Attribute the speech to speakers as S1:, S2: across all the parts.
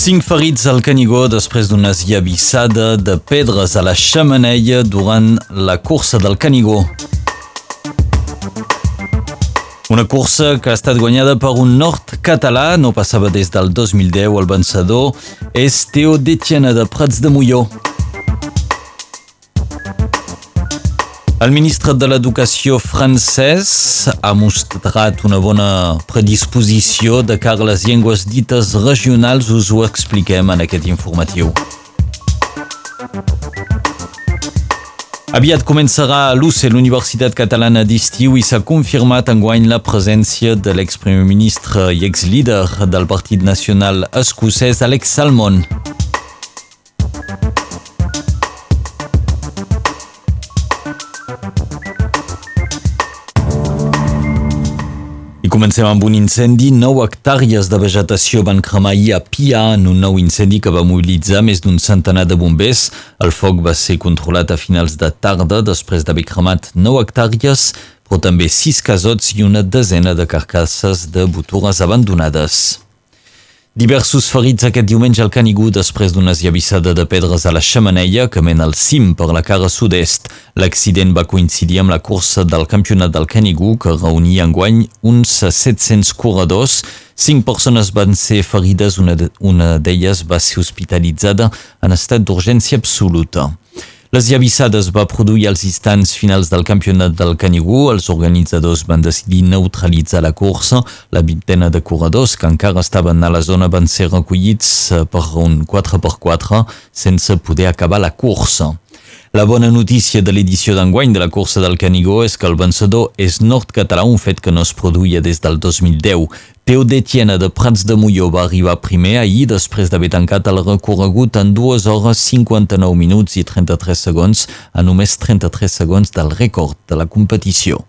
S1: Cinc ferits al Canigó després d'una esllavissada de pedres a la xamaneia durant la cursa del Canigó. Una cursa que ha estat guanyada per un nord català, no passava des del 2010, el vencedor és Teo Detjana de Prats de Molló. El ministre de l'Educació francès ha mostrat una bona predisposició de cara a les llengües dites regionals. Us ho expliquem en aquest informatiu. Aviat començarà a l'UCE, l'Universitat Catalana d'Estiu, i s'ha confirmat enguany la presència de l'exprimer ministre i exlíder del Partit Nacional Escocès, Alex Salmon. Comencem amb un incendi. 9 hectàrees de vegetació van cremar ahir a Pia en un nou incendi que va mobilitzar més d'un centenar de bombers. El foc va ser controlat a finals de tarda després d'haver cremat 9 hectàrees, però també 6 casots i una desena de carcasses de botures abandonades. Diversos ferits aquest diumenge al Canigú després d'una esllavissada de pedres a la xamaneia que mena al cim per la cara sud-est. L'accident va coincidir amb la cursa del campionat del Canigú que reunia enguany uns 700 corredors. Cinc persones van ser ferides, una d'elles va ser hospitalitzada en estat d'urgència absoluta. Les llavissades va produir als instants finals del campionat del Canigú. Els organitzadors van decidir neutralitzar la cursa. La vintena de corredors que encara estaven a la zona van ser recollits per un 4x4 sense poder acabar la cursa. La bona notícia de l'edició d'enguany de la cursa del Canigó és que el vencedor és nord-català, un fet que no es produïa des del 2010. Teo Detiena de Prats de Molló va arribar primer ahir després d'haver tancat el recorregut en 2 hores 59 minuts i 33 segons a només 33 segons del rècord de la competició.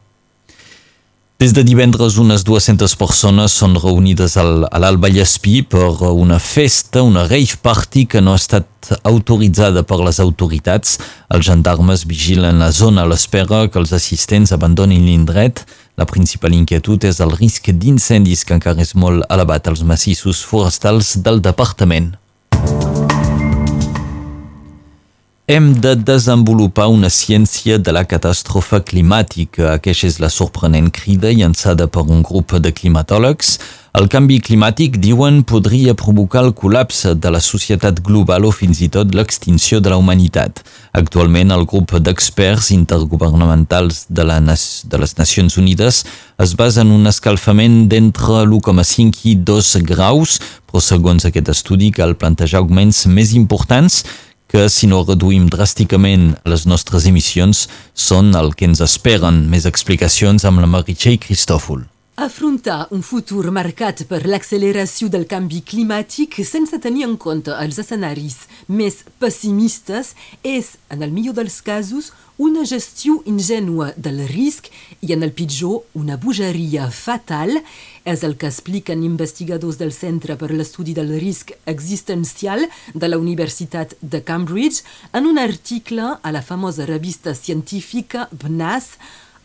S1: Des de divendres, unes 200 persones són reunides al, a l'Alt Vallespí per una festa, una rave party que no ha estat autoritzada per les autoritats. Els gendarmes vigilen la zona a l'espera que els assistents abandonin l'indret. La principal inquietud és el risc d'incendis que encara és molt elevat als massissos forestals del departament. Hem de desenvolupar una ciència de la catàstrofe climàtica. Aquesta és la sorprenent crida llançada per un grup de climatòlegs. El canvi climàtic, diuen, podria provocar el col·lapse de la societat global o fins i tot l'extinció de la humanitat. Actualment, el grup d'experts intergovernamentals de, la, de les Nacions Unides es basa en un escalfament d'entre l'1,5 i 2 graus, però segons aquest estudi cal plantejar augments més importants que si no reduïm dràsticament les nostres emissions són el que ens esperen. Més explicacions amb la Meritxell Cristòfol.
S2: Afrontar un futur marcat per l'acceleració del canvi climàtic sense tenir en compte els escenaris més pessimistes és, en el millor dels casos, una gestió ingènua del risc i, en el pitjor, una bogeria fatal, és el que expliquen investigadors del Centre per l'Estudi del Risc Existencial de la Universitat de Cambridge en un article a la famosa revista científica BNAS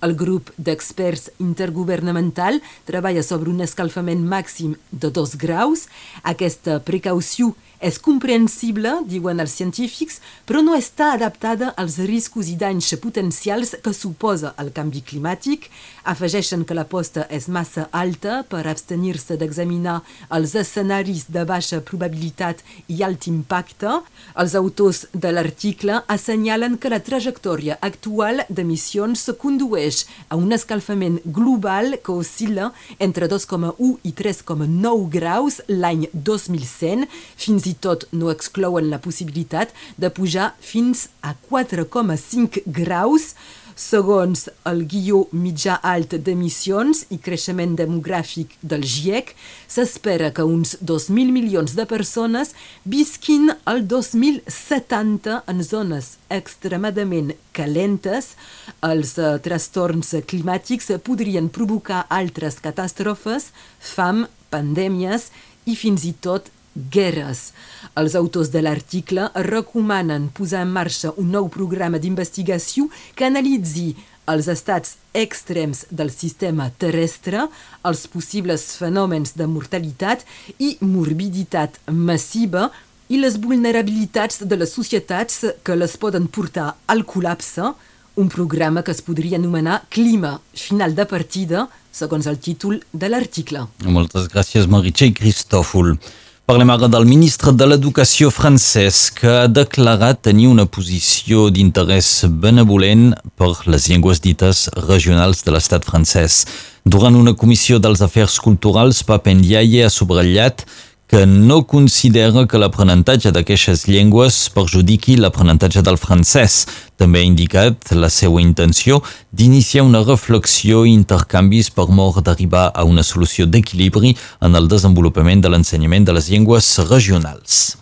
S2: el grup d'experts intergovernamental treballa sobre un escalfament màxim de 2 graus. Aquesta precaució és comprensible, diuen els científics, però no està adaptada als riscos i danys potencials que suposa el canvi climàtic. Afegeixen que l'aposta és massa alta per abstenir-se d'examinar els escenaris de baixa probabilitat i alt impacte. Els autors de l'article assenyalen que la trajectòria actual d'emissions condueix a un escalfament global que oscil·la entre 2,1 i 3,9 graus l'any 2100, fins i tot no exclouen la possibilitat de pujar fins a 4,5 graus segons el guió mitjà-alt d'emissions i creixement demogràfic del GIEC, s'espera que uns 2.000 milions de persones visquin el 2070 en zones extremadament calentes. Els uh, trastorns climàtics podrien provocar altres catàstrofes, fam, pandèmies i fins i tot guerres. Els autors de l'article recomanen posar en marxa un nou programa d'investigació que analitzi als estats extrems del sistema terrestre, els possibles fenòmens de mortalitat i morbiditat massiva i les vulnerabilitats de les societats que les poden portar al col·lapse, un programa que es podria anomenar Clima, final de partida, segons el títol de l'article.
S1: Moltes gràcies, Meritxell Cristòfol. Parlem ara del ministre de l'Educació francès que ha declarat tenir una posició d'interès benevolent per les llengües dites regionals de l'estat francès. Durant una comissió dels afers culturals, Papendiaye ha subratllat no considera que l'aprenentatge d'aquestes llengües perjudiqui l'aprenentatge del francès. També ha indicat la seva intenció d'iniciar una reflexió i intercanvis per mort d'arribar a una solució d'equilibri en el desenvolupament de l'ensenyament de les llengües regionals.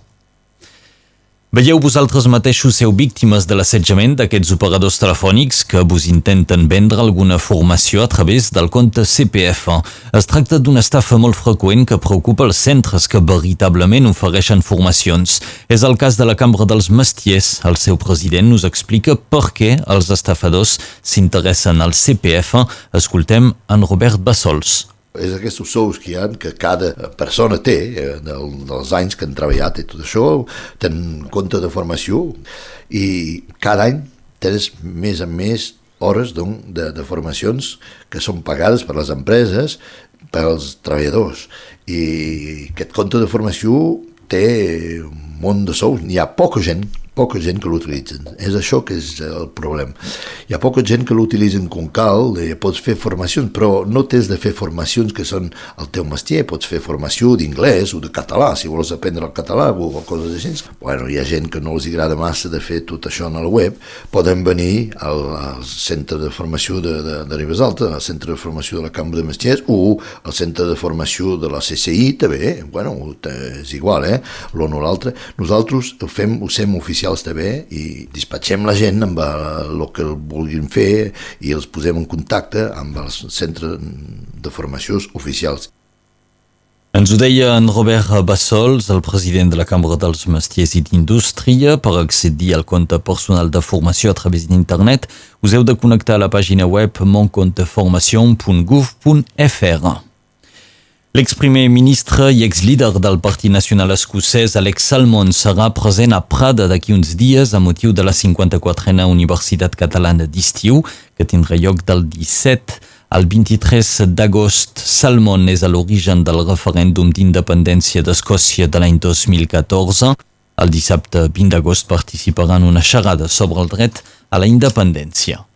S1: Veieu vosaltres mateixos seu víctimes de l'assetjament d'aquests operadors telefònics que vos intenten vendre alguna formació a través del compte CPF. Es tracta d'una estafa molt freqüent que preocupa els centres que veritablement ofereixen formacions. És el cas de la Cambra dels Mestiers. El seu president nos explica per què els estafadors s'interessen al CPF. Escoltem en Robert Bassols.
S3: És aquests sous que hi ha, que cada persona té, eh, del, dels anys que han treballat i tot això, tenen compte de formació i cada any tens més en més hores de, de formacions que són pagades per les empreses, pels treballadors. I aquest compte de formació té un munt de sous. Hi ha poca gent poca gent que l'utilitzen. És això que és el problema. Hi ha poca gent que l'utilitzen com cal, eh, pots fer formacions, però no tens de fer formacions que són el teu mestier, pots fer formació d'inglès o de català, si vols aprendre el català o, coses així. Bueno, hi ha gent que no els agrada massa de fer tot això en el web, poden venir al, al centre de formació de, de, de Ribes Alta, al centre de formació de la Cambra de Mestiers o al centre de formació de la CCI també, bueno, és igual, eh? L'un o l'altre. Nosaltres ho fem, ho fem oficial oficials també i dispatxem la gent amb el, que vulguin fer i els posem en contacte amb els centres de formacions oficials.
S1: Ens ho deia en Robert Bassols, el president de la Cambra dels Mestiers i d'Indústria. Per accedir al compte personal de formació a través d'internet, us heu de connectar a la pàgina web moncompteformation.gouv.fr. L'exprimer ministre i exlíder del Partit Nacional Escocès, Alex Salmond, serà present a Prada d'aquí uns dies a motiu de la 54a Universitat Catalana d'Estiu, que tindrà lloc del 17 al 23 d'agost. Salmond és a l'origen del referèndum d'independència d'Escòcia de l'any 2014. El dissabte 20 d'agost participarà en una xerrada sobre el dret a la independència.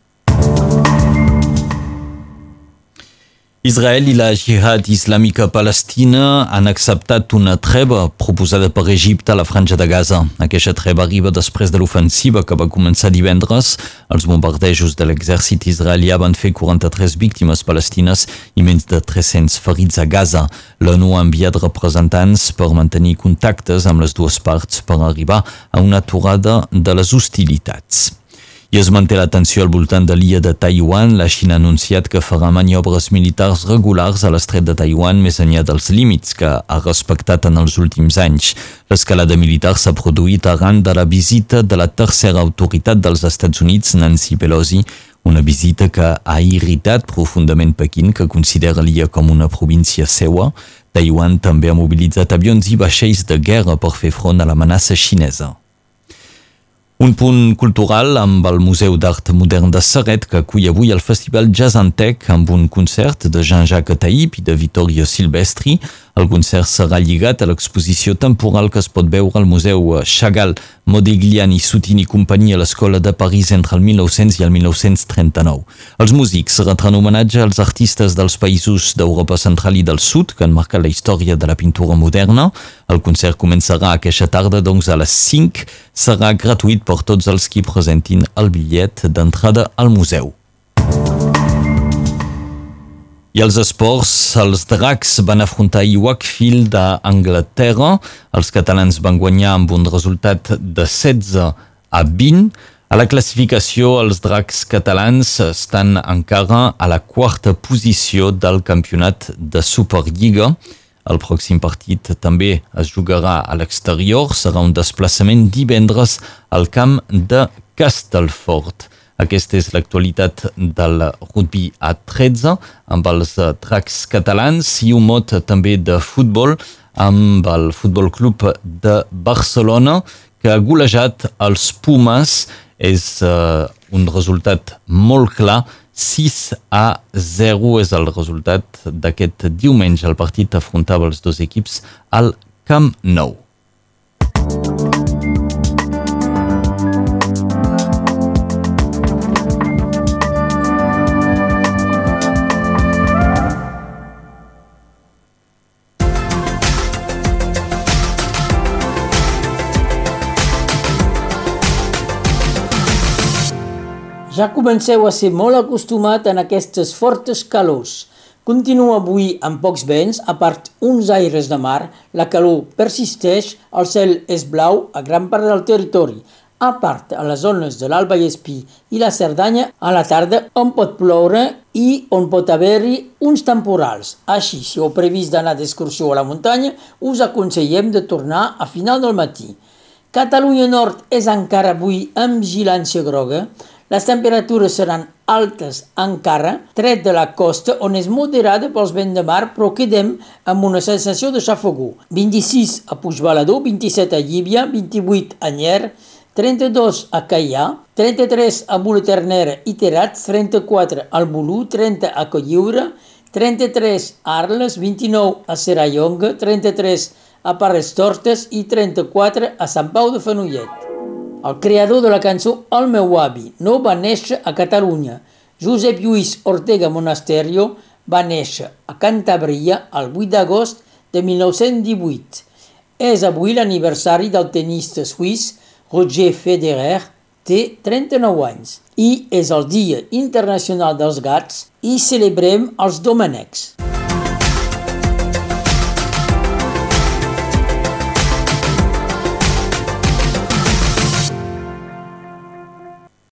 S1: Israel i la Jihad Islàmica Palestina han acceptat una treva proposada per Egipte a la franja de Gaza. Aquesta treva arriba després de l'ofensiva que va començar divendres. Els bombardejos de l'exèrcit israelià van fer 43 víctimes palestines i menys de 300 ferits a Gaza. L'ONU ha enviat representants per mantenir contactes amb les dues parts per arribar a una aturada de les hostilitats. I es manté l'atenció al voltant de l'illa de Taiwan. La Xina ha anunciat que farà maniobres militars regulars a l'estret de Taiwan més enllà dels límits que ha respectat en els últims anys. L'escalada militar s'ha produït arran de la visita de la tercera autoritat dels Estats Units, Nancy Pelosi, una visita que ha irritat profundament Pequín, que considera l'illa com una província seua. Taiwan també ha mobilitzat avions i vaixells de guerra per fer front a l'amenaça xinesa. Un punt cultural amb el Museu d'Art Modern de Serret que acull Festival Jazz Antec amb un concert de Jean-Jacques Taïp i de Vittorio Silvestri. El concert serà lligat a l'exposició temporal que es pot veure al Museu Chagall, Modigliani, Soutini i companyia a l'Escola de París entre el 1900 i el 1939. Els músics retran homenatge als artistes dels països d'Europa Central i del Sud que han marcat la història de la pintura moderna. El concert començarà aquesta tarda, doncs a les 5. Serà gratuït per tots els qui presentin el bitllet d'entrada al museu. I els esports, els Dracs van afrontar i Wakefield d'Anglaterra. Els catalans van guanyar amb un resultat de 16 a 20. A la classificació, els Dracs catalans estan encara a la quarta posició del campionat de Superliga. El pròxim partit també es jugarà a l'exterior. Serà un desplaçament divendres al camp de Castelfort. Aquesta és l'actualitat del rugby a 13 amb els tracks catalans i un mot també de futbol amb el Futbol Club de Barcelona que ha golejat els Pumas és uh, un resultat molt clar 6 a 0 és el resultat d'aquest diumenge. El partit afrontava els dos equips al Camp Nou.
S4: Ja comenceu a ser molt acostumat en aquestes fortes calors. Continua avui amb pocs vents, a part uns aires de mar, la calor persisteix, el cel és blau a gran part del territori, a part a les zones de l'Alba i Espí i la Cerdanya a la tarda on pot ploure i on pot haver-hi uns temporals. Així, si heu previst d'anar d'excursió a la muntanya, us aconsellem de tornar a final del matí. Catalunya Nord és encara avui amb vigilància groga, les temperatures seran altes encara, tret de la costa, on és moderada pels vents de mar, però quedem amb una sensació de xafogó. 26 a Puigbalador, 27 a Llívia, 28 a Nyer, 32 a Caià, 33 a Buleternera i Terats, 34 al Bolú, 30 a Colliure, 33 a Arles, 29 a Serallonga, 33 a Parres Tortes i 34 a Sant Pau de Fenollet. El creador de la cançó El meu avi no va néixer a Catalunya. Josep Lluís Ortega Monasterio va néixer a Cantabria el 8 d'agost de 1918. És avui l'aniversari del tenista suís Roger Federer, té 39 anys i és el Dia Internacional dels Gats i celebrem els domenecs.